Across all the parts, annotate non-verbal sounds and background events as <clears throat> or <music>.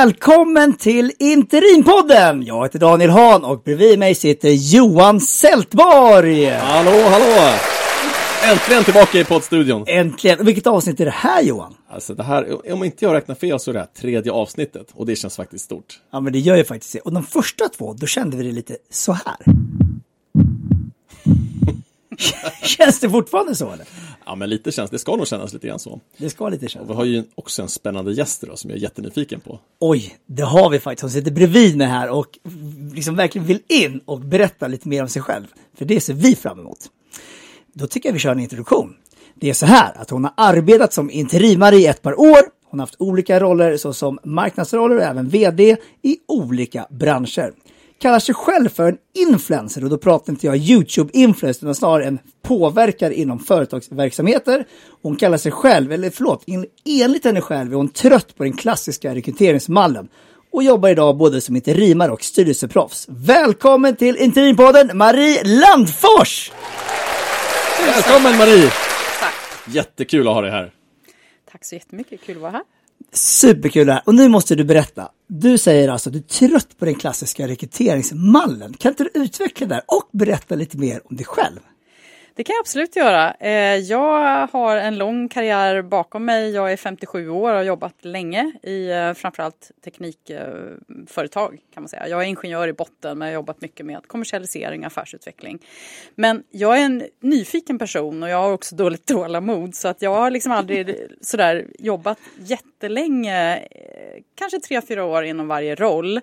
Välkommen till Interimpodden! Jag heter Daniel Hahn och bredvid mig sitter Johan Sältborg. Hallå, hallå! Äntligen tillbaka i poddstudion. Äntligen! Vilket avsnitt är det här Johan? Alltså det här, om inte jag räknar fel så är det här tredje avsnittet och det känns faktiskt stort. Ja men det gör ju faktiskt det. Och de första två, då kände vi det lite så här. <laughs> Känns det fortfarande så eller? Ja, men lite känns det. ska nog kännas lite grann så. Det ska lite kännas. Och vi har ju också en spännande gäst idag som jag är jättenyfiken på. Oj, det har vi faktiskt. Hon sitter bredvid mig här och liksom verkligen vill in och berätta lite mer om sig själv. För det ser vi fram emot. Då tycker jag vi kör en introduktion. Det är så här att hon har arbetat som interimare i ett par år. Hon har haft olika roller såsom marknadsroller och även vd i olika branscher kallar sig själv för en influencer och då pratar inte jag YouTube-influencer utan snarare en påverkare inom företagsverksamheter. Hon kallar sig själv, eller förlåt, enligt henne själv är hon trött på den klassiska rekryteringsmallen och jobbar idag både som interimare och styrelseproffs. Välkommen till Interimpodden Marie Landfors! Välkommen Marie! Tack! Jättekul att ha dig här. Tack så jättemycket, kul att vara här. Superkul det här. Och nu måste du berätta. Du säger alltså att du är trött på den klassiska rekryteringsmallen. Kan inte du utveckla det här och berätta lite mer om dig själv? Det kan jag absolut göra. Eh, jag har en lång karriär bakom mig. Jag är 57 år och har jobbat länge i eh, framförallt teknikföretag eh, kan man säga. Jag är ingenjör i botten men jag har jobbat mycket med kommersialisering och affärsutveckling. Men jag är en nyfiken person och jag har också dåligt tålamod så att jag har liksom aldrig <laughs> sådär jobbat jättelänge, kanske tre, fyra år inom varje roll.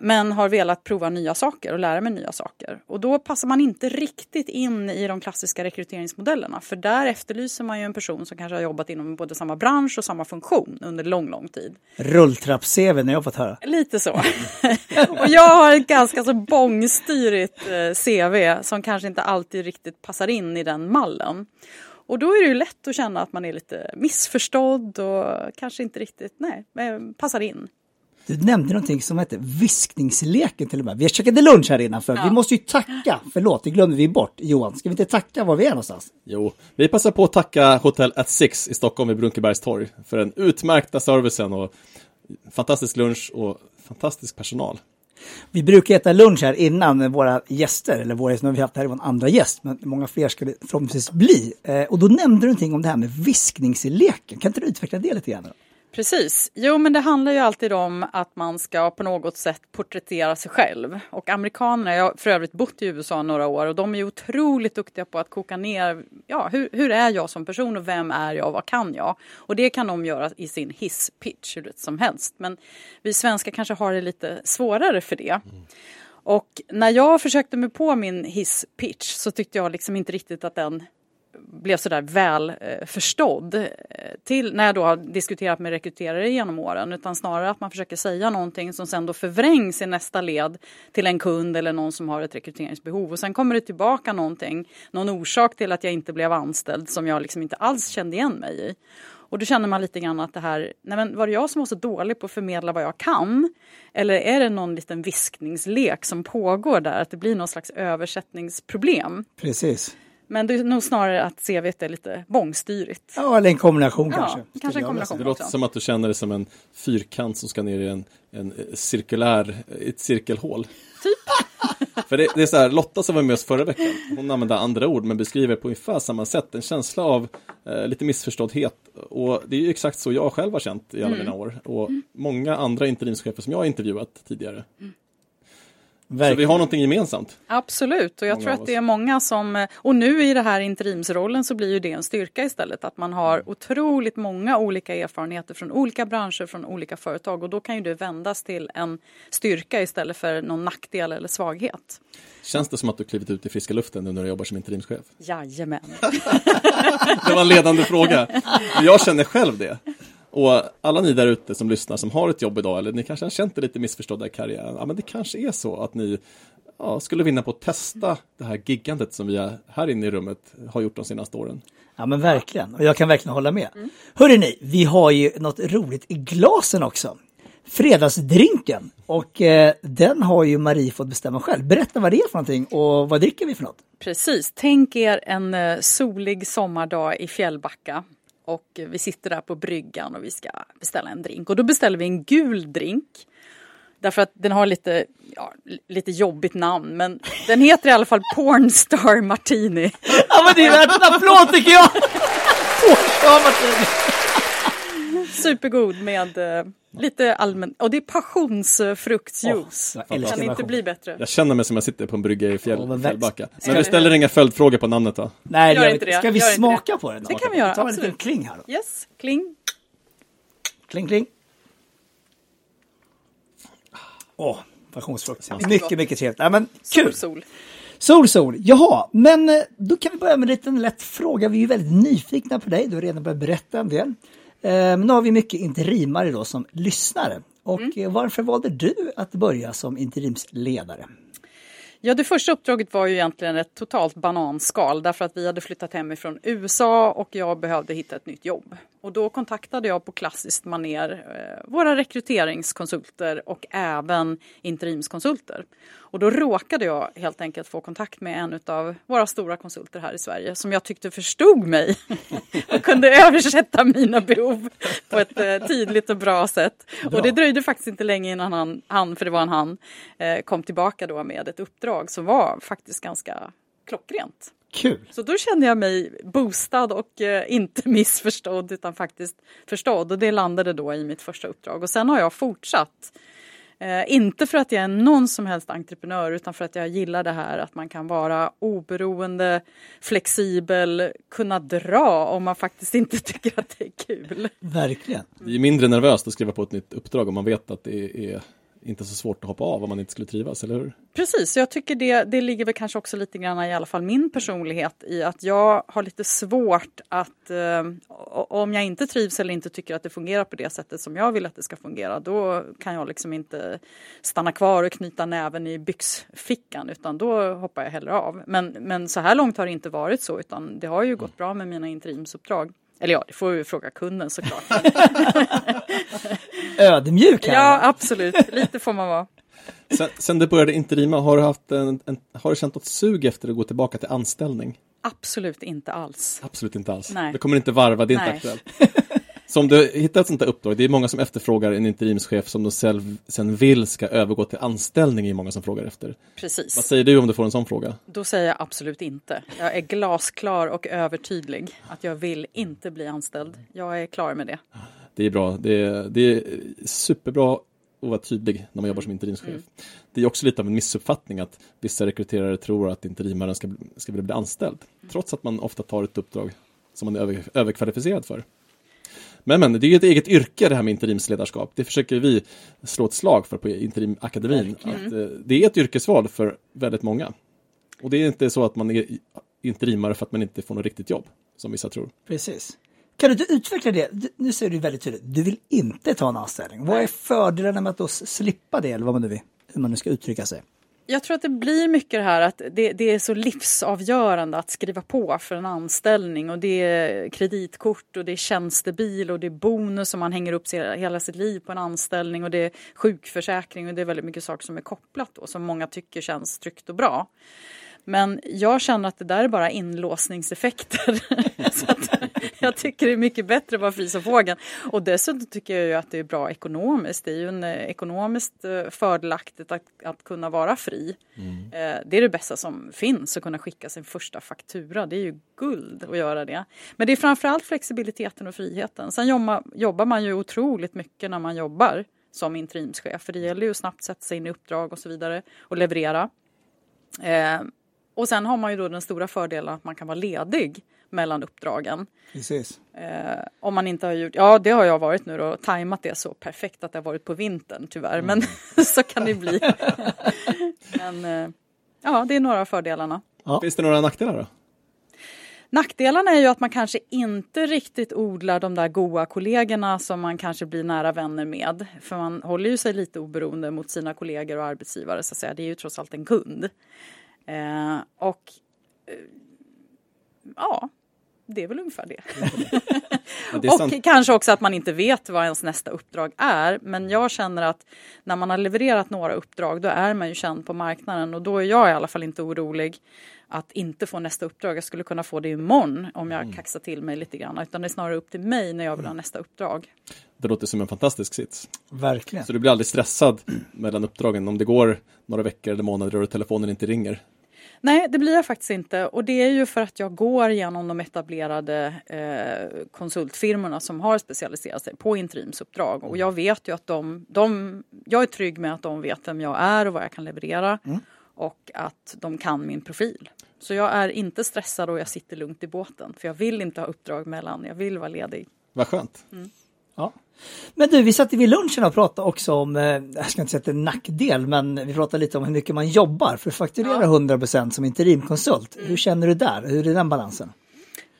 Men har velat prova nya saker och lära mig nya saker. Och då passar man inte riktigt in i de klassiska rekryteringsmodellerna. För där efterlyser man ju en person som kanske har jobbat inom både samma bransch och samma funktion under lång, lång tid. Rulltrapp-CV när jag fått höra. Lite så. <laughs> <laughs> och jag har ett ganska så bångstyrigt eh, CV som kanske inte alltid riktigt passar in i den mallen. Och då är det ju lätt att känna att man är lite missförstådd och kanske inte riktigt nej, eh, passar in. Du nämnde någonting som hette viskningsleken till och med. Vi käkade lunch här innanför. Ja. Vi måste ju tacka, förlåt, det glömde vi bort. Johan, ska vi inte tacka var vi är någonstans? Jo, vi passar på att tacka Hotel at Six i Stockholm vid Brunkebergstorg för den utmärkta servicen och fantastisk lunch och fantastisk personal. Vi brukar äta lunch här innan våra gäster, eller våra gäster, nu har vi haft här var en andra gäst, men många fler skulle förhoppningsvis bli. Eh, och då nämnde du någonting om det här med viskningsleken. Kan inte du utveckla det lite grann? Precis. Jo, men det handlar ju alltid om att man ska på något sätt porträttera sig själv. Och amerikanerna, jag har för övrigt bott i USA några år och de är otroligt duktiga på att koka ner, ja, hur, hur är jag som person och vem är jag och vad kan jag? Och det kan de göra i sin hisspitch hur som helst. Men vi svenskar kanske har det lite svårare för det. Mm. Och när jag försökte mig på min hisspitch så tyckte jag liksom inte riktigt att den blev sådär väl eh, förstådd eh, till när jag då har diskuterat med rekryterare genom åren utan snarare att man försöker säga någonting som sen då förvrängs i nästa led till en kund eller någon som har ett rekryteringsbehov och sen kommer det tillbaka någonting, någon orsak till att jag inte blev anställd som jag liksom inte alls kände igen mig i. Och då känner man lite grann att det här, nej men var det jag som var så dålig på att förmedla vad jag kan? Eller är det någon liten viskningslek som pågår där, att det blir någon slags översättningsproblem? Precis. Men det är nog snarare att CVt är lite bångstyrigt. Ja, eller en kombination ja, kanske. kanske en kombination det låter som att du känner det som en fyrkant som ska ner i en, en cirkulär, ett cirkelhål. Typ. <laughs> För det, det, är så här, Lotta som var med oss förra veckan, hon använde andra ord men beskriver på ungefär samma sätt en känsla av eh, lite missförståddhet. Och det är ju exakt så jag själv har känt i alla mm. mina år. Och mm. många andra interimschefer som jag har intervjuat tidigare. Mm. Verkligen. Så vi har någonting gemensamt. Absolut, och jag många tror att det är många som, och nu i det här interimsrollen så blir ju det en styrka istället, att man har mm. otroligt många olika erfarenheter från olika branscher, från olika företag och då kan ju det vändas till en styrka istället för någon nackdel eller svaghet. Känns det som att du klivit ut i friska luften nu när du jobbar som interimschef? Jajamän. <laughs> det var en ledande fråga. Jag känner själv det. Och alla ni där ute som lyssnar som har ett jobb idag eller ni kanske har känt er lite missförstådda i karriären. Ja, men det kanske är så att ni ja, skulle vinna på att testa det här giggandet som vi här inne i rummet har gjort de senaste åren. Ja men verkligen, och jag kan verkligen hålla med. Mm. Hörrni, ni, vi har ju något roligt i glasen också. Fredagsdrinken och eh, den har ju Marie fått bestämma själv. Berätta vad det är för någonting och vad dricker vi för något? Precis, tänk er en eh, solig sommardag i Fjällbacka Och vi sitter där på bryggan och vi ska beställa en drink. Och då beställer vi en gul drink. Därför att den har lite, ja, lite jobbigt namn men den heter i alla fall Pornstar Martini. Ja men det är värt en applåd tycker jag! <laughs> Ja, Martin. Supergod med eh, lite allmän, och det är passionsfruktsjuice. Jag kan älskar inte bli bättre. Jag känner mig som jag sitter på en brygga i fjäll, Ja, men Fjällbacka. Men vi ställer inga följdfrågor på namnet va? Nej, Gör det inte det. Ska vi Gör inte smaka på den? då? Det kan vi göra, Ta en liten kling här då. Yes, kling. Kling, kling. Åh, passionsfrukt. Mycket Mycket, trevligt. Ja, men kul! Sol, sol. Sol, sol. Jaha, men eh, då kan vi börja med en liten lätt fråga. Vi är ju väldigt nyfikna på dig. Du har redan börjat berätta en del. Men nu har vi mycket interimare då som lyssnare. Och Mm. eh, varför valde du att börja som interimsledare? Ja, det första uppdraget var ju egentligen ett totalt bananskal därför att vi hade flyttat hemifrån USA och jag behövde hitta ett nytt jobb. Och då kontaktade jag på klassiskt maner eh, våra rekryteringskonsulter och även interimskonsulter. Och då råkade jag helt enkelt få kontakt med en av våra stora konsulter här i Sverige som jag tyckte förstod mig <laughs> och kunde översätta mina behov på ett eh, tydligt och bra sätt. Och det dröjde faktiskt inte länge innan han, han för det var en han, eh, kom tillbaka då med ett uppdrag som var faktiskt ganska klockrent. Kul! Så då kände jag mig boostad och eh, inte <laughs> missförstådd utan faktiskt förstådd och det landade då i mitt första uppdrag. Och sen har jag fortsatt. Eh, inte för att jag är någon som helst entreprenör utan för att jag gillar det här att man kan vara oberoende, flexibel, kunna dra om man faktiskt <laughs> inte tycker att det är kul. Verkligen. Det är mindre nervöst att skriva på ett nytt uppdrag om man vet att det är inte så svårt att hoppa av om man inte skulle trivas, eller hur? Precis, jag tycker det, det ligger väl kanske också lite grann i alla fall min personlighet i att jag har lite svårt att eh, om jag inte trivs eller inte tycker att det fungerar på det sättet som jag vill att det ska fungera då kan jag liksom inte stanna kvar och knyta näven i byxfickan utan då hoppar jag hellre av. Men, men så här långt har det inte varit så utan det har ju gått bra med mina interimsuppdrag. Eller ja, det får vi fråga kunden såklart. <laughs> Ödmjuk här. ja, absolut. Lite får man vara. Sen, sen du började interima, har du, haft en, en, har du känt något sug efter att gå tillbaka till anställning? Absolut inte alls. Absolut inte alls. Nej. Det kommer inte varva, det är inte Nej. aktuellt. <laughs> Så om du hittar ett sånt där uppdrag, det är många som efterfrågar en interimschef som de själv, sen vill ska övergå till anställning, är många som frågar efter. Precis. Vad säger du om du får en sån fråga? Då säger jag absolut inte. Jag är glasklar och övertydlig att jag vill inte bli anställd. Jag är klar med det. Det är bra, det är, det är superbra att vara tydlig när man jobbar som interimschef. Mm. Det är också lite av en missuppfattning att vissa rekryterare tror att interimaren ska, ska bli anställd. Trots att man ofta tar ett uppdrag som man är över, överkvalificerad för. Men, men det är ju ett eget yrke det här med interimsledarskap. Det försöker vi slå ett slag för på Interimakademin. Att, eh, det är ett yrkesval för väldigt många. Och det är inte så att man är interimare för att man inte får något riktigt jobb, som vissa tror. Precis. Kan du utveckla det? Du- Nu säger du väldigt tydligt, du vill inte ta en anställning. Vad är fördelarna med att då slippa det, eller vad man nu vill, hur man nu ska uttrycka sig? Jag tror att det blir mycket det här att det, det är så livsavgörande att skriva på för en anställning och det är kreditkort och det är tjänstebil och det är bonus som man hänger upp hela sitt liv på en anställning och det är sjukförsäkring och det är väldigt mycket saker som är kopplat då som många tycker känns tryggt och bra. Men jag känner att det där är bara inlåsningseffekter. <laughs> så jag tycker det är mycket bättre att vara fri som fågeln. Och dessutom tycker jag ju att det är bra ekonomiskt. Det är ju en, eh, ekonomiskt eh, fördelaktigt att, att kunna vara fri. Eh, det är det bästa som finns, att kunna skicka sin första faktura. Det är ju guld att göra det. Men det är framförallt flexibiliteten och friheten. Sen jobba, jobbar man ju otroligt mycket när man jobbar som interimschef. För det gäller ju snabbt sätta sig in i uppdrag och så vidare och leverera. Och sen har man ju då den stora fördelen att man kan vara ledig mellan uppdragen. Precis. Eh, om man inte har gjort, ja det har jag varit nu då, tajmat det så perfekt att det har varit på vintern tyvärr, men <laughs> så kan det bli. <laughs> men eh, ja, det är några av fördelarna. Ja. Finns det några nackdelar då? Nackdelarna är ju att man kanske inte riktigt odlar de där goa kollegorna som man kanske blir nära vänner med. För man håller ju sig lite oberoende mot sina kollegor och arbetsgivare så att säga. Det är ju trots allt en kund. Eh, och eh, ja, det är väl ungefär det. Det <laughs> och sant. kanske också att man inte vet vad ens nästa uppdrag är. Men jag känner att när man har levererat några uppdrag då är man ju känd på marknaden och då är jag i alla fall inte orolig att inte få nästa uppdrag. Jag skulle kunna få det imorgon om jag kaxar till mig lite grann. Utan det är snarare upp till mig när jag vill ha nästa uppdrag. Det låter som en fantastisk sits. Verkligen. Så du blir aldrig stressad mellan uppdragen om det går några veckor eller månader och telefonen inte ringer. Nej, det blir jag faktiskt inte. Och det är ju för att jag går genom de etablerade eh, konsultfirmorna som har specialiserat sig på interimsuppdrag. Och jag vet ju att de, de... Jag är trygg med att de vet vem jag är och vad jag kan leverera. Och att de kan min profil. Så jag är inte stressad och jag sitter lugnt i båten. För jag vill inte ha uppdrag mellan. Jag vill vara ledig. Vad skönt. Ja. Men du, vi satt vid lunchen och pratade också om, eh, jag ska inte säga att det är en nackdel, men vi pratade lite om hur mycket man jobbar för att fakturera Ja. 100% som interimkonsult. Hur känner du där? Hur är den balansen?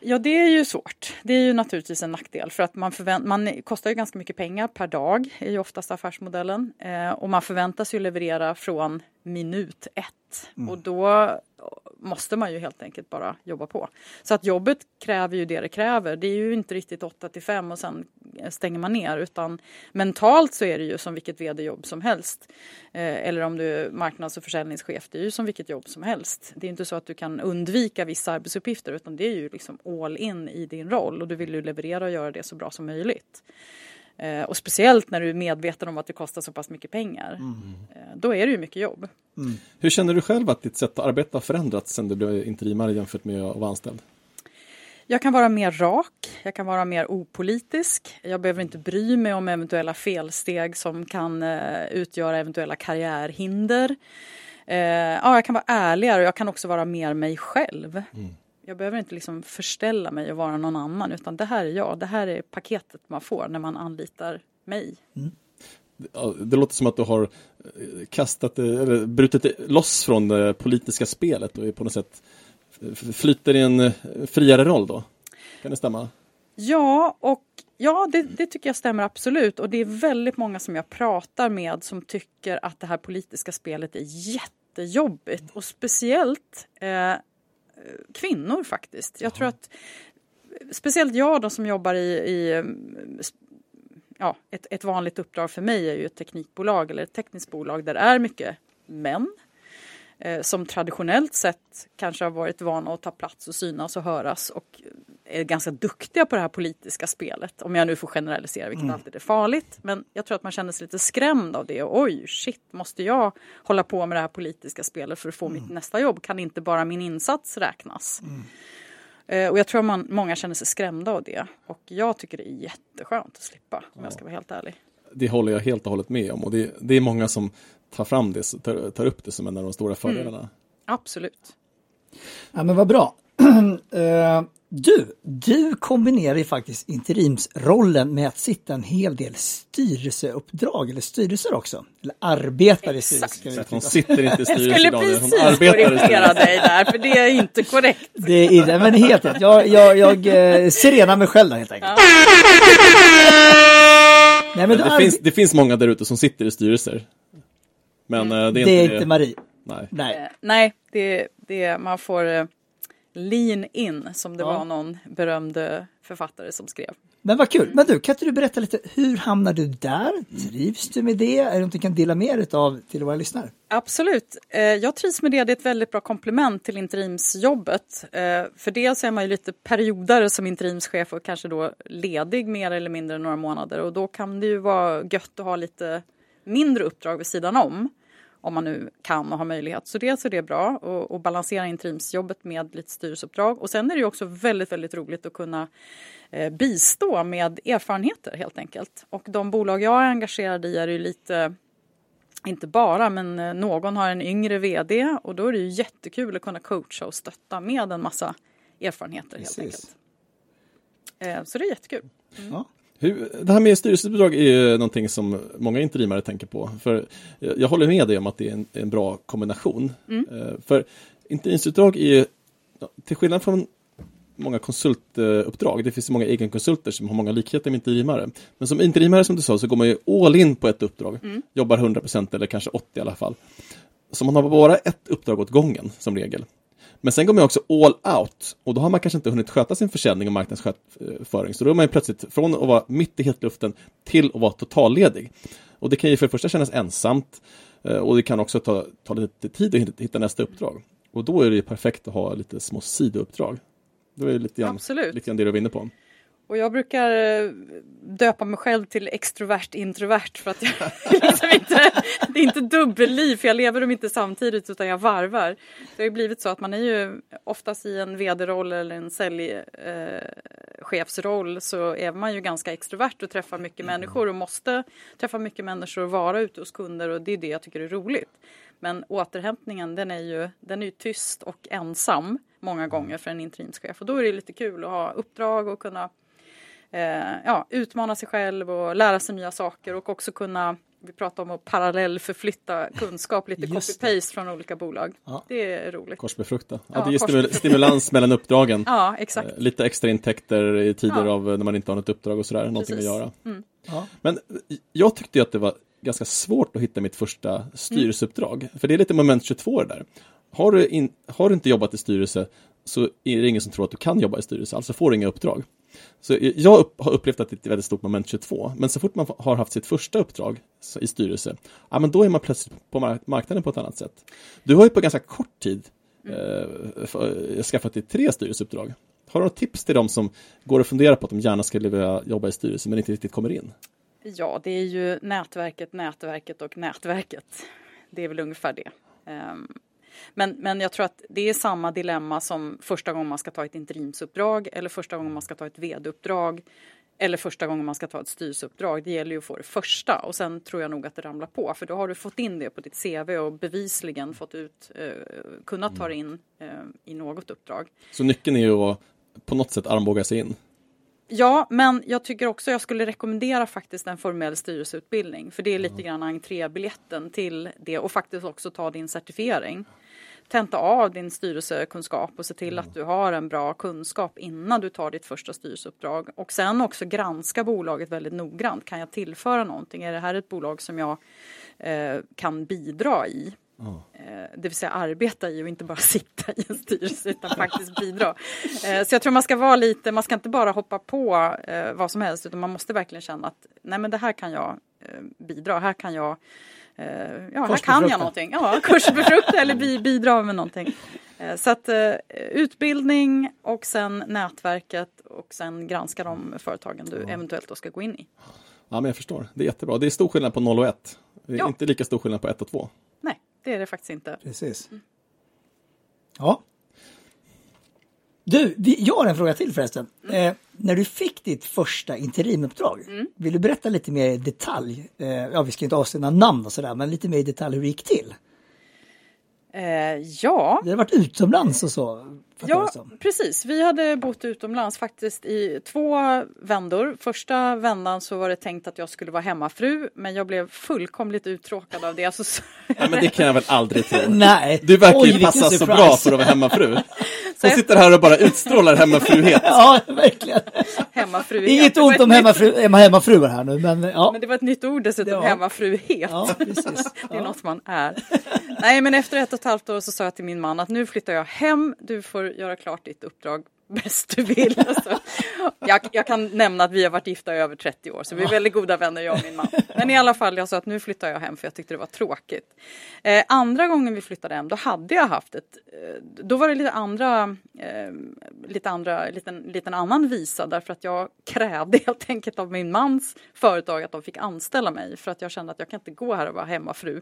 Ja, det är ju svårt. Det är ju naturligtvis en nackdel för att man, förvänt, man kostar ju ganska mycket pengar per dag, är ju oftast affärsmodellen. Eh, och man förväntas ju leverera från minut ett. Och då måste man ju helt enkelt bara jobba på. Så att jobbet kräver ju det det kräver. Det är ju inte riktigt 8 till 5 och sen eh, stänger man ner utan mentalt så är det ju som vilket vd-jobb som helst. Eh, eller om du är marknads och försäljningschef, det är ju som vilket jobb som helst. Det är inte så att du kan undvika vissa arbetsuppgifter utan det är ju liksom all in i din roll och du vill ju leverera och göra det så bra som möjligt. Eh, och speciellt när du är medveten om att det kostar så pass mycket pengar. Eh, då är det ju mycket jobb. Hur känner du själv att ditt sätt att arbeta förändrats sedan du blev interimare jämfört med att vara anställd? Jag kan vara mer rak, jag kan vara mer opolitisk. Jag behöver inte bry mig om eventuella felsteg som kan eh, utgöra eventuella karriärhinder. Ja, jag kan vara ärligare och jag kan också vara mer mig själv. Jag behöver inte liksom förställa mig och vara någon annan utan det här är jag. Det här är paketet man får när man anlitar mig. Ja, Det låter som att du har eh, kastat, det- eller brutit loss från det politiska spelet och är på något sätt flyter i en eh, friare roll då. Kan det stämma? Ja, och ja, det, det tycker jag stämmer absolut. Och det är väldigt många som jag pratar med som tycker att det här politiska spelet är jättejobbigt. Och speciellt eh, kvinnor faktiskt. Jag tror att speciellt jag då som jobbar i, i eh, ja, ett, ett vanligt uppdrag för mig är ju ett teknikbolag eller ett tekniskt bolag där det är mycket män eh, som traditionellt sett kanske har varit vana att ta plats och synas och höras och är ganska duktiga på det här politiska spelet. Om jag nu får generalisera, vilket alltid är farligt. Men jag tror att man känner sig lite skrämd av det. Oj, shit, måste jag hålla på med det här politiska spelet för att få mitt nästa jobb? Kan inte bara min insats räknas? Eh, Och jag tror man, många känner sig skrämda av det. Och jag tycker det är jätteskönt att slippa, om jag ska vara helt ärlig. Det håller jag helt och hållet med om och det, det är många som tar fram det, tar, tar upp det som en av de stora fördelarna. Absolut. Ja, men vad bra. <clears throat> Eh, du, du kombinerar ju faktiskt interimsrollen med att sitta en hel del styrelseuppdrag eller styrelser också. Eller arbetar i styrelser. Så att hon sitter inte i Jag styrelsen skulle Daniel, precis arbetar i korrigera dig där, för det är inte korrekt. Det är men helt rätt. Jag, jag, jag eh, sirenar mig själv där helt enkelt. Nej, men Det finns, det finns många där ute som sitter i styrelser. Men eh, det är det inte är det. inte Marie. Nej. Nej. Eh, Nej, det, det, man får eh, lean in, som det Ja. var någon berömd eh, författare som skrev. Men vad kul. Men du, kan inte du berätta lite, hur hamnar du där? Trivs du med det? Är det något du kan dela med dig av till våra lyssnare? Absolut. Eh, Jag trivs med det. Det är ett väldigt bra komplement till interimsjobbet. Eh, För dels är man ju lite perioder som interimschef och kanske då ledig mer eller mindre några månader. Och då kan det ju vara gött att ha lite mindre uppdrag vid sidan om. Om man nu kan och har möjlighet. Så dels är det bra att- att balansera interimsjobbet med lite styrelseuppdrag. Och sen är det också väldigt, väldigt roligt att kunna eh, bistå med erfarenheter helt enkelt. Och de bolag jag är engagerad i är ju lite inte bara, men eh, någon har en yngre vd och då är det ju jättekul att kunna coacha och stötta med en massa erfarenheter helt Precis. enkelt. Eh, Så det är jättekul. Ja. Det här med styrelseuppdrag är ju någonting som många interimare tänker på. För jag jag håller med dig om att det är en, en bra kombination. Eh, För interimsuppdrag är ju, till skillnad från många konsultuppdrag, det finns många egenkonsulter som har många likheter med interimare. Men som interimare som du sa så går man ju all in på ett uppdrag, jobbar 100% eller kanske 80 i alla fall. Så man har bara ett uppdrag åt gången som regel. Men sen går man också all out och då har man kanske inte hunnit sköta sin försäljning och marknadsföring. Så då är man ju plötsligt från att vara mitt i hetluften till att vara totalledig. Och det kan ju för det första kännas ensamt eh, och det kan också ta, ta lite tid att hitta nästa uppdrag. Och då är det ju perfekt att ha lite små sidouppdrag. Det är lite grann, Absolut. lite grann det du var inne på. Och jag brukar eh, döpa mig själv till extrovert introvert för att jag <laughs> liksom inte, det är inte dubbelliv för jag lever dem inte samtidigt utan jag varvar. Det har ju blivit så att man är ju oftast i en vd-roll eller en säljchefsroll eh, så är man ju ganska extrovert och träffar mycket människor och måste träffa mycket människor och vara ute hos kunder och det är det jag tycker är roligt. Men återhämtningen den är ju, den är ju tyst och ensam många gånger för en interimschef och då är det lite kul att ha uppdrag och kunna eh, ja, utmana sig själv och lära sig nya saker och också kunna vi pratar om att parallellförflytta kunskap, lite copy-paste från olika bolag. Ja. Det är roligt. Korsbefrukta. Ja, ja, det ger stimulans mellan uppdragen. <laughs> Ja, exakt. Eh, lite extra intäkter i tider av när man inte har något uppdrag och sådär, någonting att göra. Mm. Men jag tyckte att det var ganska svårt att hitta mitt första styrelseuppdrag. Mm. För det är lite moment 22 det där. Har du, in, har du inte jobbat i styrelse så är det ingen som tror att du kan jobba i styrelse, alltså får du inga uppdrag. Så jag upp, har upplevt att det är ett väldigt stort moment 22, men så fort man har haft sitt första uppdrag i styrelse, ja men då är man plötsligt på marknaden på ett annat sätt. Du har ju på ganska kort tid eh, skaffat dig tre styrelseuppdrag. Har du några tips till dem som går och funderar på att de gärna skulle vilja jobba i styrelse men inte riktigt kommer in? Ja, det är ju nätverket, nätverket och nätverket. Det är väl ungefär det. Um, men, men jag tror att det är samma dilemma som första gången man ska ta ett interimsuppdrag eller första gången man ska ta ett vd-uppdrag eller första gången man ska ta ett styrelseuppdrag. Det gäller ju att få det första och sen tror jag nog att det ramlar på för då har du fått in det på ditt CV och bevisligen fått ut, eh, kunnat ta det in eh, i något uppdrag. Så nyckeln är ju att på något sätt armbåga sig in? Ja, men jag tycker också jag skulle rekommendera faktiskt en formell styrelseutbildning för det är lite grann entrébiljetten till det och faktiskt också ta din certifiering tenta av din styrelsekunskap och se till att mm. du har en bra kunskap innan du tar ditt första styrelseuppdrag. Och sen också granska bolaget väldigt noggrant. Kan jag tillföra någonting? Är det här ett bolag som jag eh, kan bidra i? Oh. Det vill säga arbeta i och inte bara <laughs> sitta i en styrelse utan faktiskt bidra. Eh, så jag tror man ska vara lite, man ska inte bara hoppa på eh, vad som helst utan man måste verkligen känna att nej men det här kan jag bidra, här kan jag Eh, ja, här kan jag någonting. Ja, kursbefrukta eller <laughs> bidra med någonting. Eh, så att uh, utbildning och sen nätverket och sen granska de företagen du eventuellt då ska gå in i. Ja, men jag förstår. Det är jättebra. Det är stor skillnad på 0 och 1. Det är ja. inte lika stor skillnad på 1 och 2. Nej, det är det faktiskt inte. Precis. Mm. Ja, du, jag har en fråga till förresten. Mm. Eh, när du fick ditt första interimuppdrag, mm. vill du berätta lite mer i detalj? Eh, ja, vi ska inte avslöja namn och sådär, men lite mer i detalj hur det gick till. Eh, ja. Det har varit utomlands och så. Ja, precis. Vi hade bott utomlands faktiskt i två vändor. Första vändan så var det tänkt att jag skulle vara hemmafru, men jag blev fullkomligt uttråkad av det. Alltså, ja, men det kan jag väl aldrig tro. <laughs> Nej. Du verkar ju passa så bra för att vara hemmafru. <laughs> Hon sitter här och bara utstrålar hemmafruhet. <laughs> ja, verkligen. Hemmafruhet. Inget ont om hemmafru, hemmafruar här nu, men ja. Men det var ett nytt ord dessutom, ja. hemmafruhet. Ja, precis. <laughs> det är ja. något man är. Nej, men efter ett och ett halvt år så sa jag till min man att nu flyttar jag hem, du får göra klart ditt uppdrag bäst du vill. Alltså, jag, jag, kan nämna att vi har varit gifta i över 30 år så vi är väldigt goda vänner jag och min man. Men i alla fall jag sa att nu flyttar jag hem för jag tyckte det var tråkigt. Eh, andra gången vi flyttade hem då hade jag haft ett, eh, då var det lite andra, eh, lite andra, liten, liten annan visa därför att jag krävde helt enkelt av min mans företag att de fick anställa mig för att jag kände att jag kan inte gå här och vara hemmafru.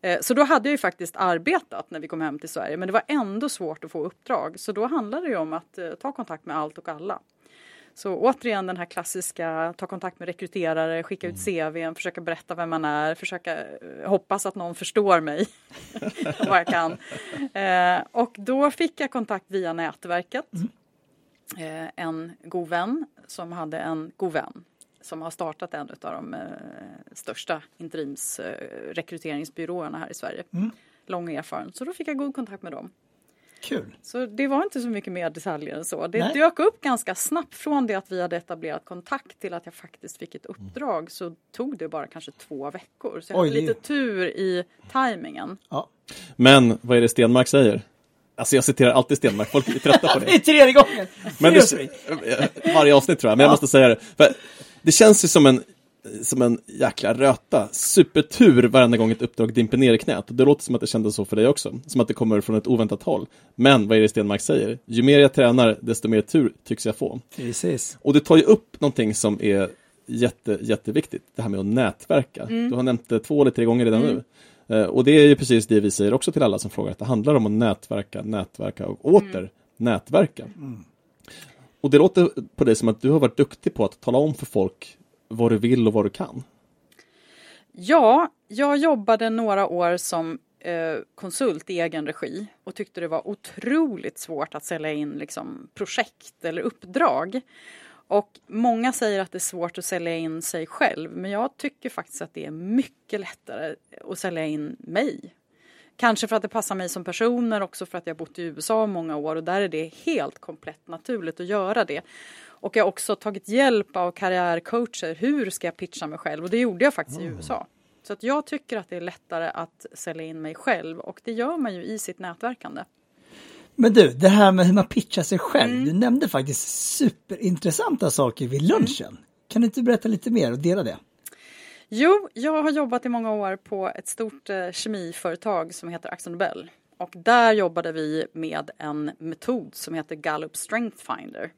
Eh, så då hade jag ju faktiskt arbetat när vi kom hem till Sverige men det var ändå svårt att få uppdrag så då handlade det om att eh, ta kontakt med allt och alla. Så återigen den här klassiska ta kontakt med rekryterare, skicka ut mm. CVn, försöka berätta vem man är, försöka eh, hoppas att någon förstår mig <laughs> vad jag kan. och då fick jag kontakt via nätverket. Mm. en god vän som hade en god vän som har startat en av de eh, största interimsrekryteringsbyråerna här i Sverige. Mm. Lång erfarenhet, så då fick jag god kontakt med dem. Kul! Så det var inte så mycket mer detaljer än så. Det Nej. dök upp ganska snabbt från det att vi hade etablerat kontakt till att jag faktiskt fick ett uppdrag mm. så tog det bara kanske två veckor. Så jag Oj, hade lite tur i tajmingen. Ja. Men vad är det Stenmark säger? Alltså jag citerar alltid Stenmark, folk är trötta på Det <laughs> det. är tredje gången! Men det, varje avsnitt tror jag, men jag måste säga det. För det känns ju som en, som en jäkla röta. Supertur varenda gång ett uppdrag dimper ner i knät. Och det låter som att det kändes så för dig också. Som att det kommer från ett oväntat håll. Men vad är det Stenmark säger? Ju mer jag tränar, desto mer tur tycks jag få. Precis. Och du tar ju upp någonting som är jätte, jätteviktigt. Det här med att nätverka. Du har nämnt det två eller tre gånger redan nu. Eh, Och det är ju precis det vi säger också till alla som frågar. Att det handlar om att nätverka, nätverka och åter nätverka. Och det låter på dig som att du har varit duktig på att tala om för folk vad du vill och vad du kan. Ja, jag jobbade några år som eh, konsult i egen regi och tyckte det var otroligt svårt att sälja in liksom, projekt eller uppdrag. Och många säger att det är svårt att sälja in sig själv, men jag tycker faktiskt att det är mycket lättare att sälja in mig. Kanske för att det passar mig som person, men också för att jag bott i USA många år och där är det helt komplett naturligt att göra det. Och jag har också tagit hjälp av karriärcoacher. Hur ska jag pitcha mig själv? Och det gjorde jag faktiskt i USA. Så att jag tycker att det är lättare att sälja in mig själv och det gör man ju i sitt nätverkande. Men du, det här med hur man pitchar sig själv. Mm. Du nämnde faktiskt superintressanta saker vid lunchen. Kan du inte berätta lite mer och dela det? Jo, jag har jobbat i många år på ett stort eh, kemiföretag som heter Axel Nobel. Och där jobbade vi med en metod som heter Gallup Strength Finder.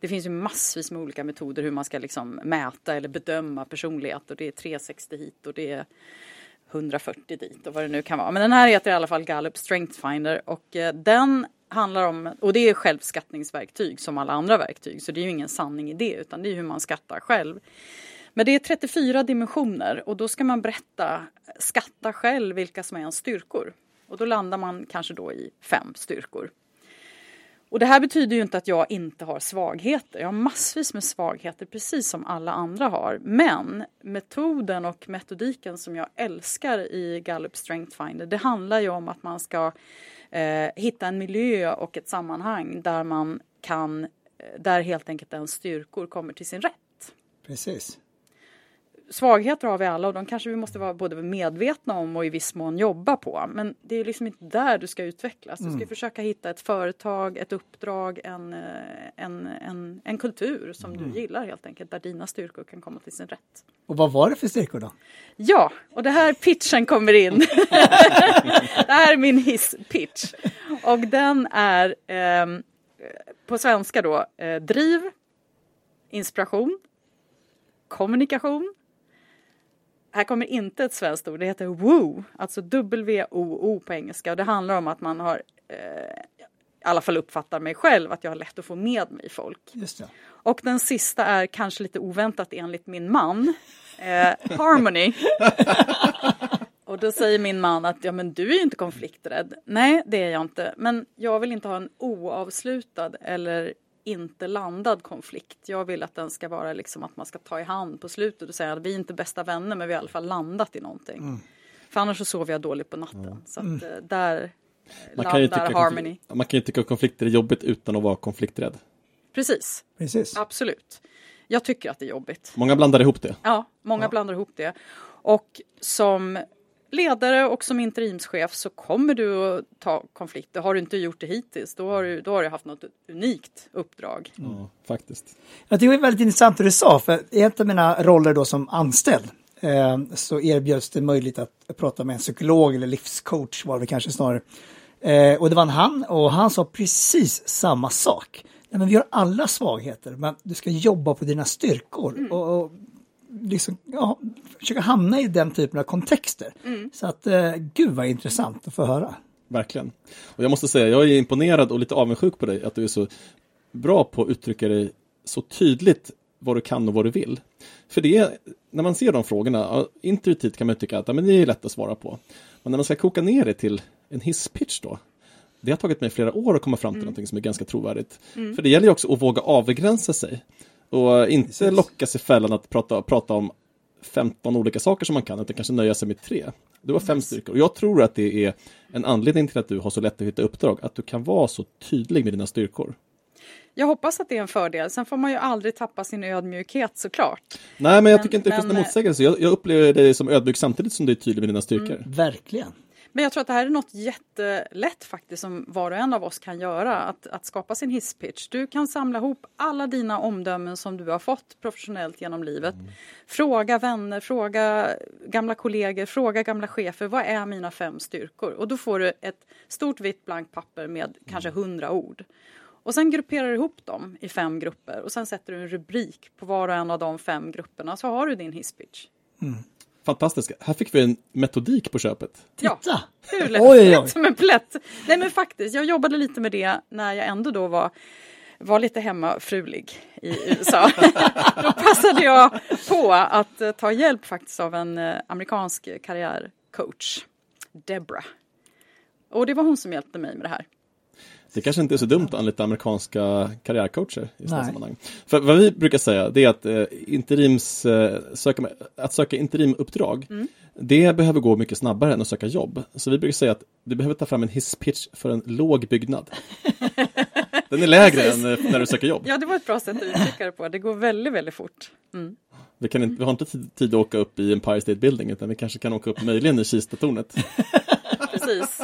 Det finns ju massvis med olika metoder hur man ska liksom mäta eller bedöma personlighet och det är 360 hit och det är 140 dit och vad det nu kan vara. Men den här heter i alla fall Gallup Strength Finder och eh, den handlar om, och det är självskattningsverktyg som alla andra verktyg så det är ju ingen sanning i det utan det är hur man skattar själv. Men det är 34 dimensioner och då ska man berätta, skatta själv vilka som är ens styrkor. Och då landar man kanske då i fem styrkor. Och det här betyder ju inte att jag inte har svagheter. Jag har massvis med svagheter precis som alla andra har. Men metoden och metodiken som jag älskar i Gallup Strength Finder det handlar ju om att man ska eh, hitta en miljö och ett sammanhang där man kan, eh, där helt enkelt ens styrkor kommer till sin rätt Precis svagheter har vi alla och de kanske vi måste vara både medvetna om och i viss mån jobba på. Men det är liksom inte där du ska utvecklas. Du ska försöka hitta ett företag, ett uppdrag, en, eh, en, en, en kultur som du gillar helt enkelt. Där dina styrkor kan komma till sin rätt. Och vad var det för styrkor då? Ja, och det här pitchen kommer in. <laughs> det här är min hisspitch. Och den är ehm, på svenska då eh, driv, inspiration, kommunikation. Här kommer inte ett svenskt ord, det heter woo, alltså W-O-O på engelska. Och det handlar om att man har, eh, i alla fall uppfattar mig själv, att jag har lätt att få med mig folk. Och den sista är kanske lite oväntat enligt min man. Eh, harmony. Och då säger min man att ja men du är ju inte konflikträdd. Nej det är jag inte. Men jag vill inte ha en oavslutad eller inte landad konflikt. Jag vill att den ska vara liksom att man ska ta i hand på slutet och säga att vi är inte bästa vänner men vi har i alla fall landat i någonting. För annars så sover jag dåligt på natten. Så att eh, där Man kan, landar tycka, harmony. man kan ju tycka att konflikter är jobbigt utan att vara konflikträdd. Precis, Precis. absolut. Jag tycker att det är jobbigt. Många blandar ihop det. Ja, många blandar ihop det. Och som ledare och som interimschef så kommer du att ta konflikter. Har du inte gjort det hittills, då har du, då har du haft något unikt uppdrag. Ja, faktiskt. Jag tycker det var väldigt intressant det du sa, för i en av mina roller då som anställd eh, så erbjöds det möjligt att prata med en psykolog eller livscoach var det kanske snarare. Eh, och det var en han och han sa precis samma sak. Nej, men vi har alla svagheter, men du ska jobba på dina styrkor. Och, och liksom, ja, försöka hamna i den typen av kontexter. Så att, eh, gud vad intressant att få höra. Verkligen. Och jag måste säga, jag är imponerad och lite avundsjuk på dig att du är så bra på att uttrycka dig så tydligt vad du kan och vad du vill. För det, när man ser de frågorna, intuitivt kan man tycka att ja, men det är lätt att svara på. Men när man ska koka ner det till en hisspitch då, det har tagit mig flera år att komma fram till någonting som är ganska trovärdigt. För det gäller ju också att våga avgränsa sig. Och inte Precis. lockas i fällan att prata, prata om 15 olika saker som man kan, utan kanske nöja sig med tre. Du har fem styrkor. Och jag tror att det är en anledning till att du har så lätt att hitta uppdrag, att du kan vara så tydlig med dina styrkor. Jag hoppas att det är en fördel. Sen får man ju aldrig tappa sin ödmjukhet såklart. Nej, men jag Men- tycker inte det finns men- någon motsägelse. Jag, jag upplever dig som ödmjuk samtidigt som du är tydlig med dina styrkor. Verkligen. Men jag tror att det här är något jättelätt faktiskt som var och en av oss kan göra. Att, att skapa sin hisspitch. Du kan samla ihop alla dina omdömen som du har fått professionellt genom livet. Mm. Fråga vänner, fråga gamla kollegor, fråga gamla chefer. Vad är mina fem styrkor? Och då får du ett stort vitt blankt papper med kanske hundra ord. Och sen grupperar du ihop dem i fem grupper och sen sätter du en rubrik på var och en av de fem grupperna så har du din hisspitch. Mm. Fantastiskt. Här fick vi en metodik på köpet. Ja, hur lätt, oj, oj. som en plätt. Nej men faktiskt, jag jobbade lite med det när jag ändå då var var lite hemmafrulig i USA. <laughs> då passade jag på att eh, ta hjälp faktiskt av en eh, amerikansk karriärcoach, Debra. Och det var hon som hjälpte mig med det här. Det kanske inte är så dumt att anlita amerikanska karriärcoacher i sådana sammanhang. För vad vi brukar säga det är att, eh, interims, eh, söka, att söka interimuppdrag mm. det behöver gå mycket snabbare än att söka jobb. Så vi brukar säga att du behöver ta fram en hisspitch för en låg byggnad. <laughs> Den är lägre än eh, när du söker jobb. Ja, det var ett bra sätt att uttrycka det på. Det går väldigt, väldigt fort. Mm. Vi, kan inte, vi har inte tid att åka upp i Empire State Building utan vi kanske kan åka upp möjligen i Kistatornet. <laughs> Precis.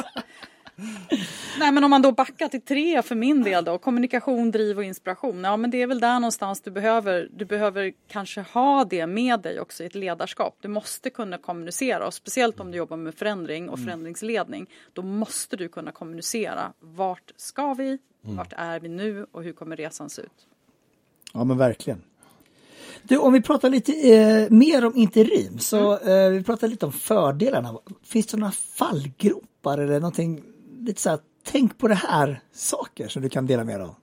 Nej men om man då backar till tre för min del då, kommunikation, driv och inspiration. Ja men det är väl där någonstans du behöver, du behöver kanske ha det med dig också i ett ledarskap. Du måste kunna kommunicera och speciellt om du jobbar med förändring och mm. förändringsledning. Då måste du kunna kommunicera. Vart ska vi? Mm. Vart är vi nu och hur kommer resan se ut? Ja men verkligen. Du, om vi pratar lite eh, mer om interim, så mm. eh, vi pratar lite om fördelarna. Finns det några fallgropar eller någonting lite så här, tänk på det här saker som du kan dela med dig av?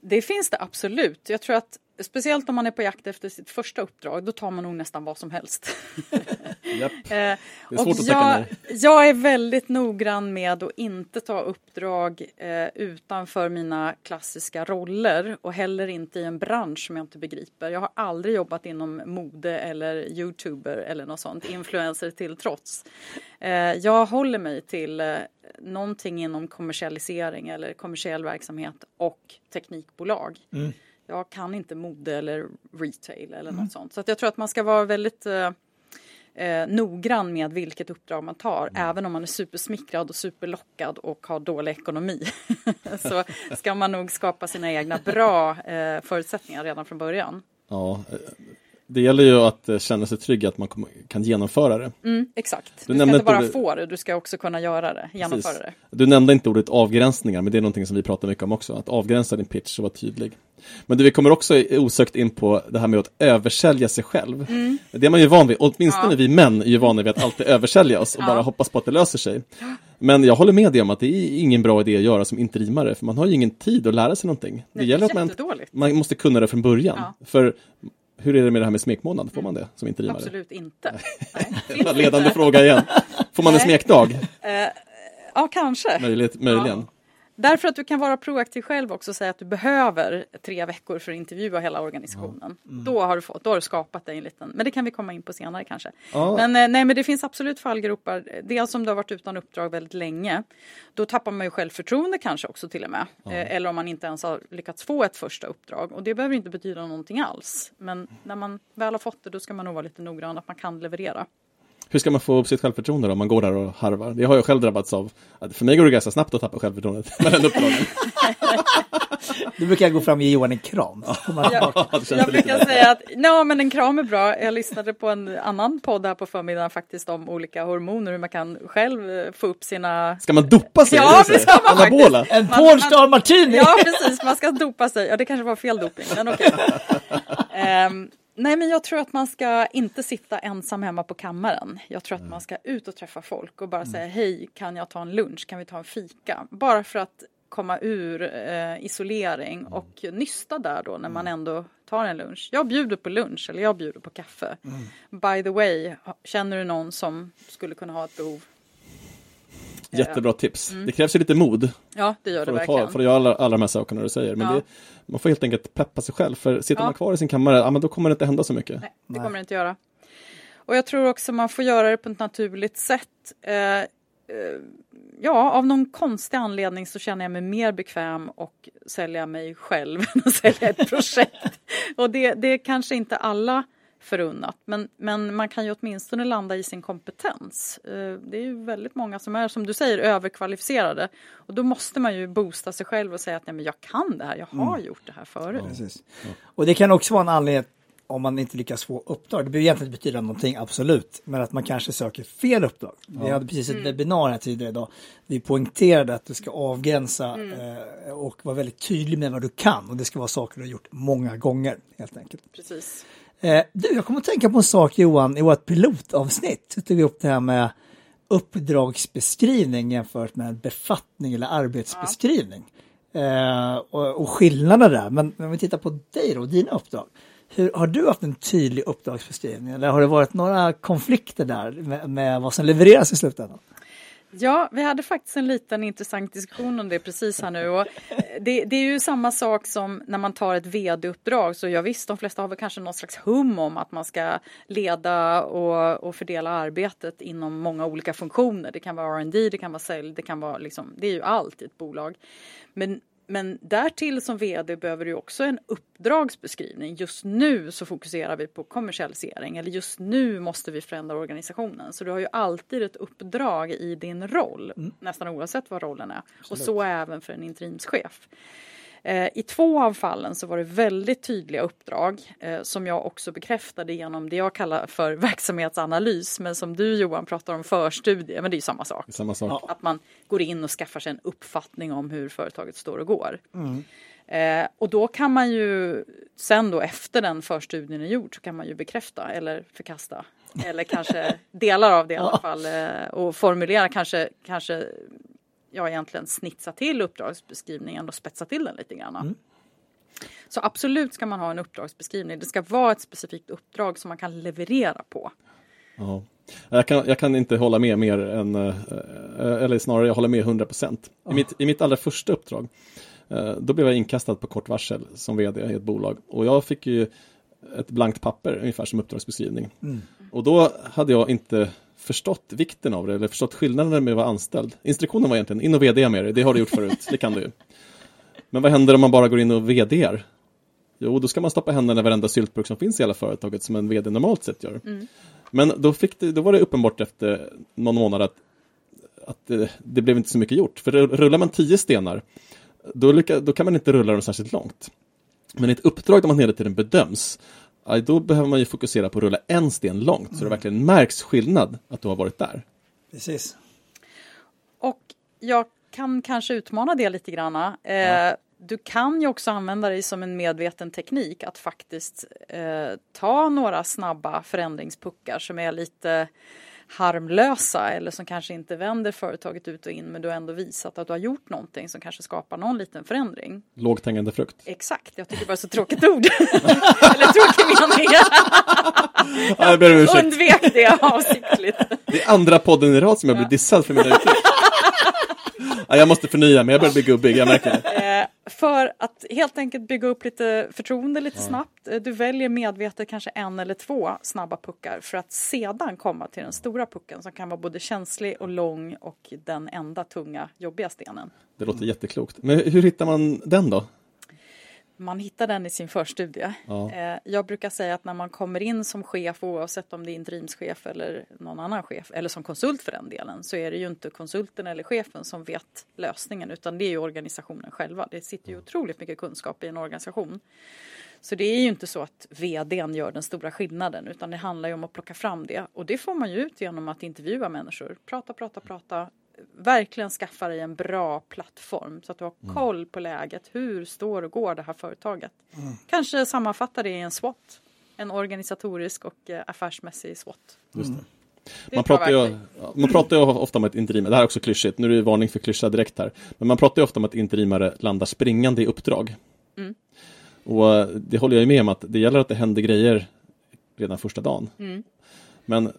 Det finns det absolut. Jag tror att speciellt om man är på jakt efter sitt första uppdrag, då tar man nog nästan vad som helst. <laughs> Japp. <laughs> Eh, det är svårt och att jag, jag är väldigt noggrann med att inte ta uppdrag eh, utanför mina klassiska roller och heller inte i en bransch som jag inte begriper. Jag har aldrig jobbat inom mode eller youtuber eller något sånt, influencer till trots. Eh, jag håller mig till eh, någonting inom kommersialisering eller kommersiell verksamhet och teknikbolag. Mm jag kan inte mode eller retail eller mm. något sånt. Så att jag tror att man ska vara väldigt eh, eh, noggrann med vilket uppdrag man tar. Mm. Även om man är supersmickrad och superlockad och har dålig ekonomi. <laughs> så ska man nog skapa sina egna bra eh, förutsättningar redan från början. Ja, det gäller ju att eh, känna sig trygg att man kan genomföra det. Mm, exakt, du, du ska inte bara ordet... få det, du ska också kunna göra det, genomföra Precis. det. Du nämnde inte ordet avgränsningar, men det är någonting som vi pratar mycket om också, att avgränsa din pitch och vara tydlig. Men du, vi kommer också osökt in på det här med att översälja sig själv. Mm. Det är man ju van vid, åtminstone ja. vi män är ju vana vid att alltid översälja oss och ja. bara hoppas på att det löser sig. Men jag håller med dig om att det är ingen bra idé att göra som interimare, för man har ju ingen tid att lära sig någonting. Det, det gäller att man, man måste kunna det från början. Ja. För hur är det med det här med smekmånad? Får man det som interimare? Absolut inte. <laughs> Ledande fråga igen. Får man en smekdag? Uh, ja, kanske. Möjligt, möjligen. Ja. Därför att du kan vara proaktiv själv också och säga att du behöver tre veckor för att intervjua hela organisationen. Ja. Mm. Då, har du fått, då har du skapat dig en liten, men det kan vi komma in på senare kanske. Ja. Men, eh, nej, men det finns absolut fallgropar. Dels om du har varit utan uppdrag väldigt länge. Då tappar man ju självförtroende kanske också till och med. Ja. Eh, eller om man inte ens har lyckats få ett första uppdrag. Och det behöver inte betyda någonting alls. Men när man väl har fått det då ska man nog vara lite noggrann att man kan leverera. Hur ska man få upp sitt självförtroende då, om man går där och harvar? Det har jag själv drabbats av. För mig går det ganska snabbt att tappa självförtroendet med den uppdragen. Du brukar jag gå fram och ge Johan en kram. jag, jag brukar säga att no, men en kram är bra. Jag lyssnade på en annan podd här på förmiddagen faktiskt om olika hormoner, hur man kan själv eh, få upp sina... Ska man dopa sig? Ja, det ska man Anabola. faktiskt. En Pornstar Martini! Ja, precis. Man ska dopa sig. Ja, det kanske var fel doping, men okej. Okay. <laughs> Um, ehm, Nej, men jag tror att man ska inte sitta ensam hemma på kammaren. Jag tror att man ska ut och träffa folk och bara säga hej, kan jag ta en lunch, kan vi ta en fika? Bara för att komma ur eh, isolering och nysta där då när man ändå tar en lunch. Jag bjuder på lunch eller jag bjuder på kaffe. Mm. By the way, känner du någon som skulle kunna ha ett behov Jättebra tips. Mm. Det krävs ju lite mod. Ja, det gör det verkligen. för att göra alla, alla de här sakerna du säger. Men ja. det, man får helt eenkelt peppa sig själv. För sitter ja. man kvar i sin kammare, ja, men då kommer det inte hända så mycket. Nej, det kommer det inte göra. Och jag tror också man får göra det på ett naturligt sätt. Eh, eh, ja, av någon konstig anledning så känner jag mig mer bekväm och sälja mig själv <laughs> än att sälja ett projekt. och det, det är kanske inte alla förunnat. Men, men man kan ju åtminstone landa i sin kompetens. Eh, det är ju väldigt många som är, som du säger, överkvalificerade. Och då måste man ju boosta sig själv och säga att Nej, men jag kan det här, jag har mm. gjort det här förut. Ja, och det kan också vara en anledning om man inte lyckas få uppdrag. Det behöver egentligen inte betyda någonting, absolut, men att man kanske söker fel uppdrag. Ja. Vi hade precis ett mm. webbinar här tidigare idag. Vi poängterade att du ska avgränsa mm. eh, och vara väldigt tydlig med vad du kan och det ska vara saker du har gjort många gånger helt enkelt. Precis. Eh, du, jag kommer att tänka på en sak Johan, i vårt pilotavsnitt så tog vi upp det här med uppdragsbeskrivning jämfört med befattning eller arbetsbeskrivning. Ja. Eh, och, och skillnader där, men om vi tittar på dig då, dina uppdrag. Hur, har du haft en tydlig uppdragsbeskrivning eller har det varit några konflikter där med, med vad som levereras i slutändan? Ja, vi hade faktiskt en liten intressant diskussion om det precis här nu. Och eh, det, det är ju samma sak som när man tar ett vd-uppdrag. Så jag visst, de flesta har väl kanske någon slags hum om att man ska leda och, och fördela arbetet inom många olika funktioner. Det kan vara R&D, det kan vara sälj, det kan vara liksom, det är ju allt i ett bolag. Men men därtill som vd behöver du också en uppdragsbeskrivning. Just nu så fokuserar vi på kommersialisering eller just nu måste vi förändra organisationen. Så du har ju alltid ett uppdrag i din roll, mm. nästan oavsett vad rollen är. Absolut. Och så även för en interimschef. Eh, I två av fallen så var det väldigt tydliga uppdrag eh, som jag också bekräftade genom det jag kallar för <laughs> verksamhetsanalys men som du Johan pratar om förstudie, men det är ju samma sak. Samma sak. Att man går in och skaffar sig en uppfattning om hur företaget står och går. Mm. Eh, och då kan man ju sen då efter den förstudien är gjord så kan man ju bekräfta eller förkasta eller kanske <laughs> delar av det i alla fall eh, och formulera kanske, kanske jag egentligen snitsa till uppdragsbeskrivningen och spetsa till den lite grann. Mm. Så absolut ska man ha en uppdragsbeskrivning. Det ska vara ett specifikt uppdrag som man kan leverera på. Ja. Jag, kan, jag kan inte hålla med mer än, eh, eller snarare jag håller med 100 procent. I, mitt, I mitt allra första uppdrag, eh, då blev jag inkastad på kort varsel som vd i ett bolag. Och jag fick ju ett blankt papper, ungefär som uppdragsbeskrivning. Mm. Och då hade jag inte förstått vikten av det eller förstått skillnaden med att vara anställd. Instruktionen var egentligen in och vd med det, det har du gjort förut, det kan du ju. Men vad händer om man bara går in och vdar? Jo, då ska man stoppa händerna i varenda syltburk som finns i hela företaget som en vd normalt sett gör. Mm. Men då, fick det, då var det uppenbart efter någon månad att, att det, det, blev inte så mycket gjort. För rullar man tio stenar, då, lycka, då kan man inte rulla dem särskilt långt. Men i ett uppdrag där man hela tiden bedöms, då behöver man ju fokusera på att rulla en sten långt mm. så det mm. verkligen märks skillnad att du har varit där. Precis. Och jag kan kanske utmana det lite grann. Eh, ja. Du kan ju också använda dig som en medveten teknik att faktiskt eh, ta några snabba förändringspuckar som är lite harmlösa eller som kanske inte vänder företaget ut och in men du har ändå visat att du har gjort någonting som kanske skapar någon liten förändring. Lågt hängande frukt. Exakt, jag tycker bara så tråkigt ord. <laughs> eller tråkig mening. ja, jag ber Undvek det avsiktligt. Det är andra podden i rad som jag blir dissad för mina uttryck. Ja, jag måste förnya mig, jag börjar bli gubbig, jag märker det. Eh, för att helt enkelt bygga upp lite förtroende lite snabbt. Eh, du väljer medvetet kanske en eller två snabba puckar för att sedan komma till den stora pucken som kan vara både känslig och lång och den enda tunga jobbiga stenen. Det låter jätteklokt. Men hur hittar man den då? Man hittar den i sin förstudie. Ja. Eh, jag brukar säga att när man kommer in som chef, oavsett om det är interimschef eller någon annan chef, eller som konsult för den delen, så är det ju inte konsulten eller chefen som vet lösningen, utan det är ju organisationen själva. Det sitter ju otroligt mycket kunskap i en organisation. Så det är ju inte så att vdn gör den stora skillnaden, utan det handlar ju om att plocka fram det. Och det får man ju ut genom att intervjua människor. Prata, prata, prata, verkligen skaffa dig en bra plattform så att du har mm. koll på läget. Hur står och går det här företaget? Mm. Kanske sammanfatta det i en SWOT. En organisatorisk och eh, affärsmässig SWOT. Just det. Man pratar, ju, man pratar ju ofta om att interimare, det här är också klyschigt, nu är det varning för klyscha direkt här, men man pratar ju ofta om att interimare landar springande i uppdrag. Mm. Och eh, det håller jag med om att det gäller att det händer grejer redan första dagen. Mm. Men, eh,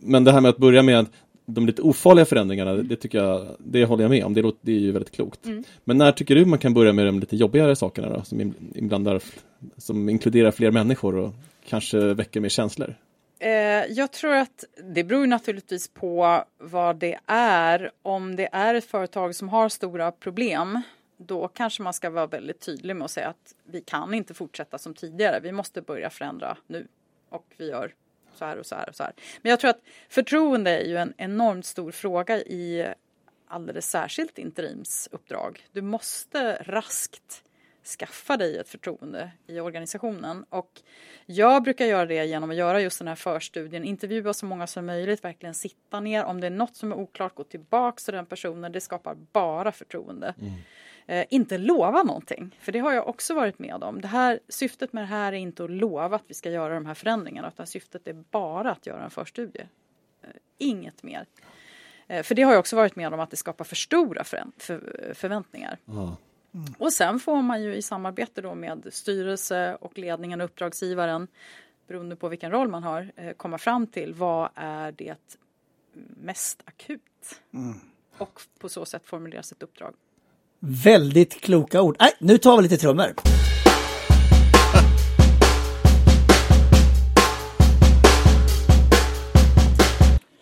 men det här med att börja med de lite ofarliga förändringarna, det tycker jag, det håller jag med om, det, låter, det är ju väldigt klokt. Mm. Men när tycker du man kan börja med de lite jobbigare sakerna då, som, inblandar, som inkluderar fler människor och kanske väcker mer känslor? Eh, jag tror att det beror naturligtvis på vad det är. Om det är ett företag som har stora problem då kanske man ska vara väldigt tydlig med att säga att vi kan inte fortsätta som tidigare. Vi måste börja förändra nu. Och vi gör så här och så här och så här. Men jag tror att förtroende är ju en enormt stor fråga i alldeles särskilt interimsuppdrag. Du måste raskt skaffa dig ett förtroende i organisationen. Och jag brukar göra det genom att göra just den här förstudien, intervjua så många som möjligt, verkligen sitta ner. Om det är något som är oklart, gå tillbaka till den personen. Det skapar bara förtroende. Mm. Eh, inte lova någonting, för det har jag också varit med om. Det här, syftet med det här är inte att lova att vi ska göra de här förändringarna, utan syftet är bara att göra en förstudie. Eh, inget mer. Eh, för det har jag också varit med om att det skapar för stora för, för, förväntningar. Mm. Och sen får man ju i samarbete då med styrelse och ledningen och uppdragsgivaren beroende på vilken roll man har komma fram till vad är det mest akut. Mm. Och på så sätt formulera sitt uppdrag. Väldigt kloka ord. Nej, nu tar vi lite trummor. <laughs>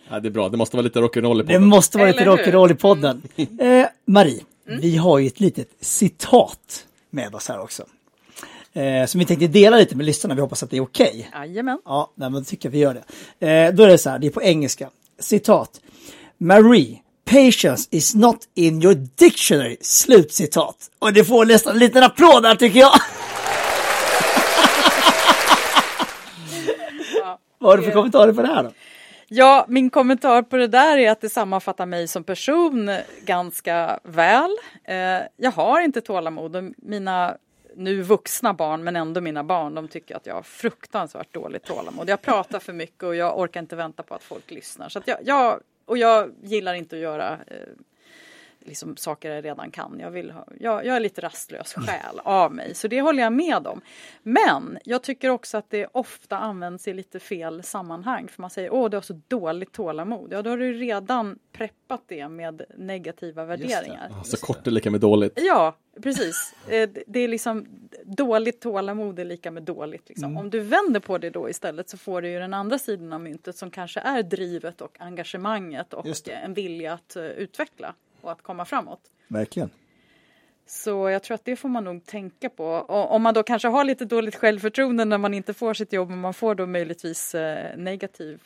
Ja, det är bra, det måste vara lite rock'n'roll i podden. Det måste vara lite rock'n'roll i podden. Eh, Marie, Mm. Vi har ju ett litet citat med oss här också. Eh, som vi tänkte dela lite med lyssnarna, vi hoppas att det är okej. Okay. Jajamän. Ja, nej, men då tycker jag vi gör det. Eh, då är det så här, det är på engelska. Citat. Marie, patience is not in your dictionary. Slutcitat. Och det får nästan en liten applåd där tycker jag. ja, <laughs> Vad har du för kommentarer på det här då? Ja, min kommentar på det där är att det sammanfattar mig som person ganska väl. Eh, jag har inte tålamod. Mina nu vuxna barn, men ändå mina barn, de tycker att jag har fruktansvärt dåligt tålamod. Jag pratar för mycket och jag orkar inte vänta på att folk lyssnar. Så jag, jag, och jag gillar inte att göra eh, liksom saker jag redan kan. Jag, vill ha, jag, jag är lite rastlös själ av mig, så det håller jag med om. Men jag tycker också att det ofta används i lite fel sammanhang. För man säger åh, du har så dåligt tålamod. Ja, då har du redan preppat det med negativa värderingar. Så kort är lika med dåligt. Ja, precis. Eh, det är liksom dåligt tålamod är lika med dåligt. Liksom. Mm. Om du vänder på det då istället så får du ju den andra sidan av myntet som kanske är drivet och engagemanget och en vilja att uh, utveckla och att komma framåt. Verkligen. Så jag tror att det får man nog tänka på. Och om man då kanske har lite dåligt självförtroende när man inte får sitt jobb och man får då möjligtvis eh, negativ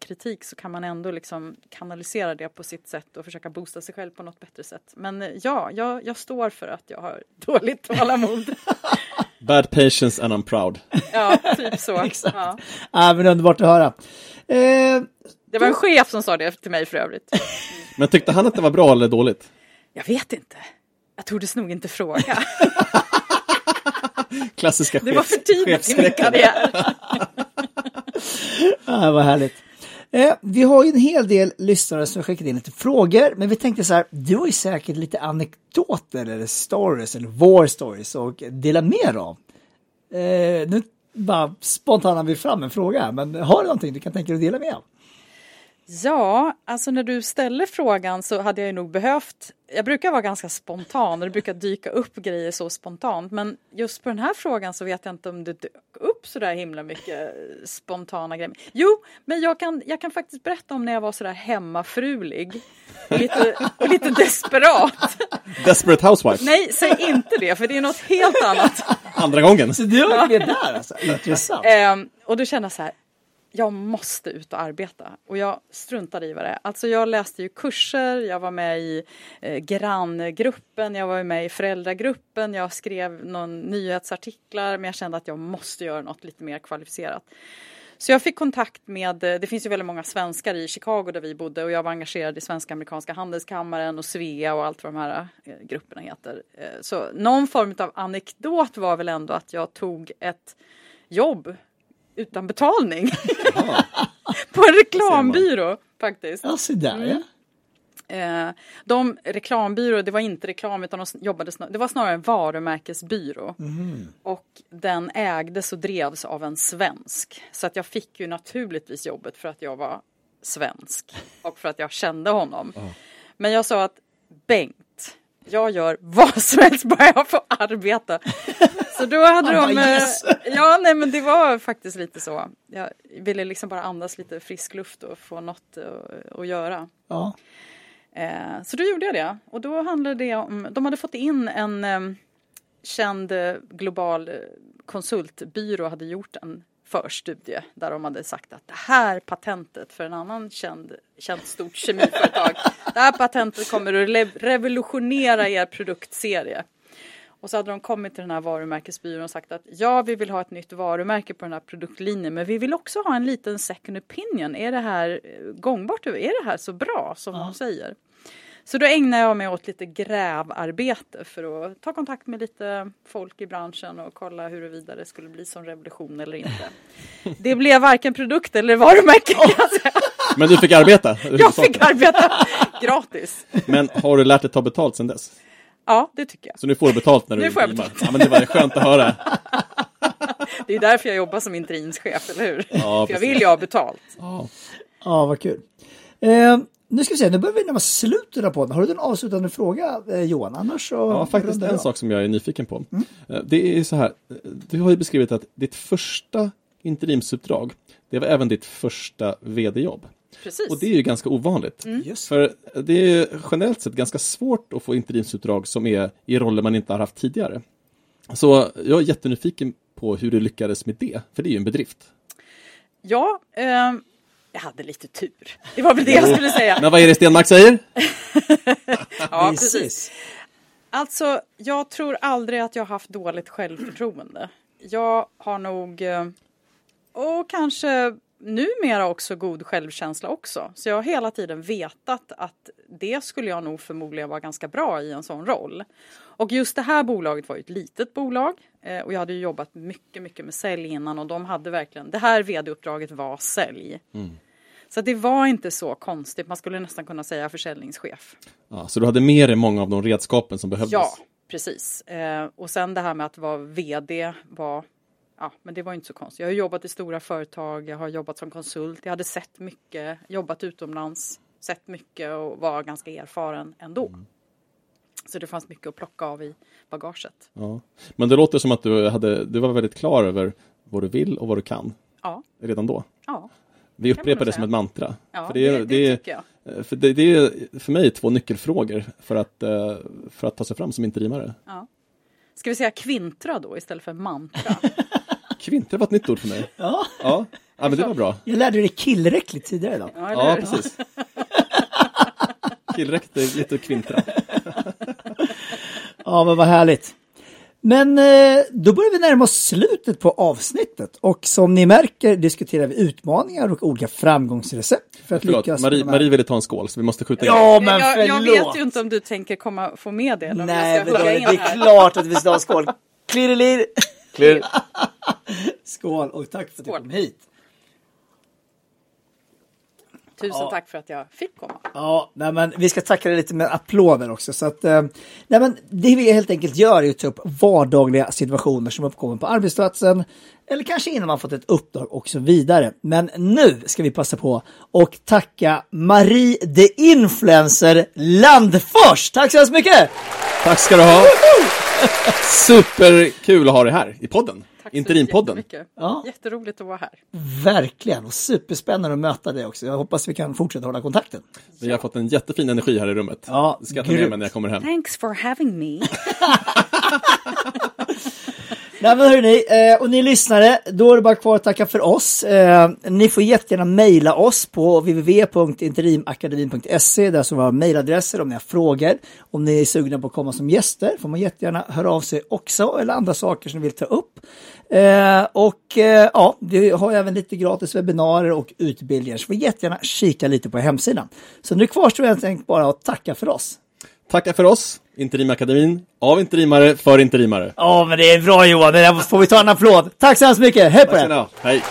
kritik så kan man ändå liksom kanalisera det på sitt sätt och försöka boosta sig själv på något bättre sätt. Men eh, ja, jag, jag står för att jag har <laughs> dåligt tålamod. <laughs> Bad patience and I'm proud. ja, typ så. <laughs> Exakt. Ja. ja, men underbart att höra. Eh, det var en chef som sa det till mig för övrigt. Men tyckte han att det var bra eller dåligt? Jag vet inte. Jag tordes nog inte fråga. <laughs> Klassiska chefs Det var för tidigt i min karriär. ah, vad härligt. Eh, vi har ju en hel del lyssnare som skickat in lite frågor, men vi tänkte så här, du har ju säkert lite anekdoter eller stories eller war stories och dela mer av. Eh, nu bara spontant har vi fram en fråga men har du någonting du kan tänka dig att dela med av? Ja, alltså när du ställer frågan så hade jag nog behövt jag brukar vara ganska spontan och det brukar dyka upp grejer så spontant men just på den här frågan så vet jag inte om det dök upp så där himla mycket spontana grejer. Jo, men jag kan, jag kan faktiskt berätta om när jag var så där hemmafrulig och lite, och lite desperat. Desperate housewife? Nej, säg inte det för det är något helt annat. Andra gången? Så du har varit med där alltså? Intressant. Um, och då kände jag så här, jag måste ut och arbeta. Och jag struntade i vad det är. Alltså jag läste ju kurser, jag var med i eh, granngruppen, jag var med i föräldragruppen, jag skrev någon nyhetsartiklar men jag kände att jag måste göra något lite mer kvalificerat. Så jag fick kontakt med, eh, det finns ju väldigt många svenskar i Chicago där vi bodde och jag var engagerad i Svenska Amerikanska Handelskammaren och Svea och allt vad de här eh, grupperna heter. Eh, så någon form av anekdot var väl ändå att jag tog ett jobb utan betalning. <laughs> på en reklambyrå faktiskt. Ja, så där mm. ja. Eh, de reklambyrå, det var inte reklam utan de jobbade det var snarare en varumärkesbyrå. Mm. Och den ägdes och drevs av en svensk. Så att jag fick ju naturligtvis jobbet för att jag var svensk och för att jag kände honom. Oh. Men jag sa att Bengt, jag gör vad som helst bara jag får arbeta. Så då hade de... Bara, yes. Ja, nej men det var faktiskt lite så. Jag ville liksom bara andas lite frisk luft och få något att, att göra. Ja. Eh, så då gjorde jag det. Och då handlade det om, de hade fått in en eh, känd eh, global eh, konsultbyrå hade gjort en förstudie där de hade sagt att det här patentet för en annan känd, känt stort kemiföretag, <laughs> det här patentet kommer att revolutionera er produktserie. Och så hade de kommit till den här varumärkesbyrån och sagt att ja, vi vill ha ett nytt varumärke på den här produktlinjen, men vi vill också ha en liten second opinion. Är det här eh, gångbart? Är det här så bra som de säger? Så då ägnar jag mig åt lite grävarbete för att ta kontakt med lite folk i branschen och kolla huruvida det skulle bli som revolution eller inte. <laughs> Det blev varken produkt eller varumärke kan jag säga. Men du fick arbeta? <laughs> Jag fick arbeta gratis. Men har du lärt dig ta betalt sen dess? Ja, det tycker jag. Så nu får du betalt när du Nu får jag betalt. Ja, men det var skönt att höra. <laughs> Det är därför jag jobbar som interimschef, eller hur? Ja, För jag vill ju ha betalt. Ja. Ja, vad kul. Eh, nu ska vi se, nu börjar vi närma oss slutet av podden. Har du en avslutande fråga eh, Johan? Annars så... Ja, faktiskt en sak som jag är nyfiken på. Eh, Det är så här, eh, du har ju beskrivit att ditt första interimsuppdrag, det var även ditt första vd-jobb. Precis. Och det är ju ganska ovanligt. Just. För det är generellt sett ganska svårt att få interimsuppdrag som är i roller man inte har haft tidigare. Så jag är jättenyfiken på hur du lyckades med det, för det är ju en bedrift. Ja, ehm, jag hade lite tur. Det var väl det jag skulle säga. Men vad är det Stenmark säger? <laughs> Ja, Precis. Alltså, jag tror aldrig att jag har haft dåligt självförtroende. Jag har nog, eh, och kanske numera också god självkänsla också. Så jag har hela tiden vetat att det skulle jag nog förmodligen vara ganska bra i en sån roll. Och just det här bolaget var ju ett litet bolag eh, och jag hade jobbat mycket, mycket med sälj innan och de hade verkligen, det här vd-uppdraget var sälj. Så det var inte så konstigt, man skulle nästan kunna säga försäljningschef. Ja, så du hade med dig många av de redskapen som behövdes? Ja, precis. Eh, och sen det här med att vara vd var, ja, men det var inte så konstigt. Jag har jobbat i stora företag, jag har jobbat som konsult, jag hade sett mycket, jobbat utomlands, sett mycket och var ganska erfaren ändå. Så det fanns mycket att plocka av i bagaget. Ja. Men det låter som att du, hade, du var väldigt klar över vad du vill och vad du kan Ja, redan då. ja, Vi upprepar det som ett mantra. ja för det, det, det, det, är- jag. för det, det är för mig två nyckelfrågor för att, eh, för att ta sig fram som interimare. Ja. Ska vi säga kvintra då istället för mantra? <laughs> Kvintra var ett nytt ord för mig. Ja, Ja, ja men det var bra. jag lärde dig killräckligt tidigare idag. Ja, Ja, precis. <laughs> Tillräckligt är lite kvintra. Ja, men vad härligt. Men eh, då börjar vi närma oss slutet på avsnittet och som ni märker diskuterar vi utmaningar och olika framgångsrecept för att Förlåt, lyckas. Marie, Marie ville ta en skål så vi måste skjuta in. Ja, men jag, förlåt. jag vet ju inte om du tänker komma få med det. Eller om Nej, jag men ska det, är här. klart att vi ska ha en skål. Klirrelir. Clear. <laughs> Skål och tack för att du kom hit. Tusen Ja. tack för att jag fick komma. Ja, nej, men vi ska tacka dig lite med applåder också. Så att, eh, nej, men det vi helt enkelt gör är att ta upp vardagliga situationer som uppkommer på arbetsplatsen eller kanske innan man fått ett uppdrag och så vidare. Men nu ska vi passa på och tacka Marie the Influencer Landfors. Tack så hemskt mycket! Tack ska du ha. <laughs> Superkul att ha dig här i podden. Tack så Interimpodden. Ja. Jätteroligt att vara här. Verkligen, och superspännande att möta dig också. Jag hoppas vi kan fortsätta hålla kontakten. Vi har fått en jättefin energi här i rummet. Ja, ska ta med mig när jag kommer hem. Thanks for having me. <laughs> Nej men hörni, eh, och ni lyssnare, då är det bara kvar att tacka för oss. Eh, ni får jättegärna mejla oss på www.interimakademin.se, där som har mejladresser om ni har frågor. Om ni är sugna på att komma som gäster får man jättegärna höra av sig också, eller andra saker som ni vill ta upp. Eh, och eh, ja, vi har även lite gratis webbinarier och utbildningar, så får jättegärna kika lite på hemsidan. Så nu kvarstår enkelt bara att tacka för oss. Tacka för oss, Interimakademin, av interimare, för interimare. Ja, men det är bra Johan, det där får vi ta en applåd. Tack så hemskt mycket, hej på er! Hej!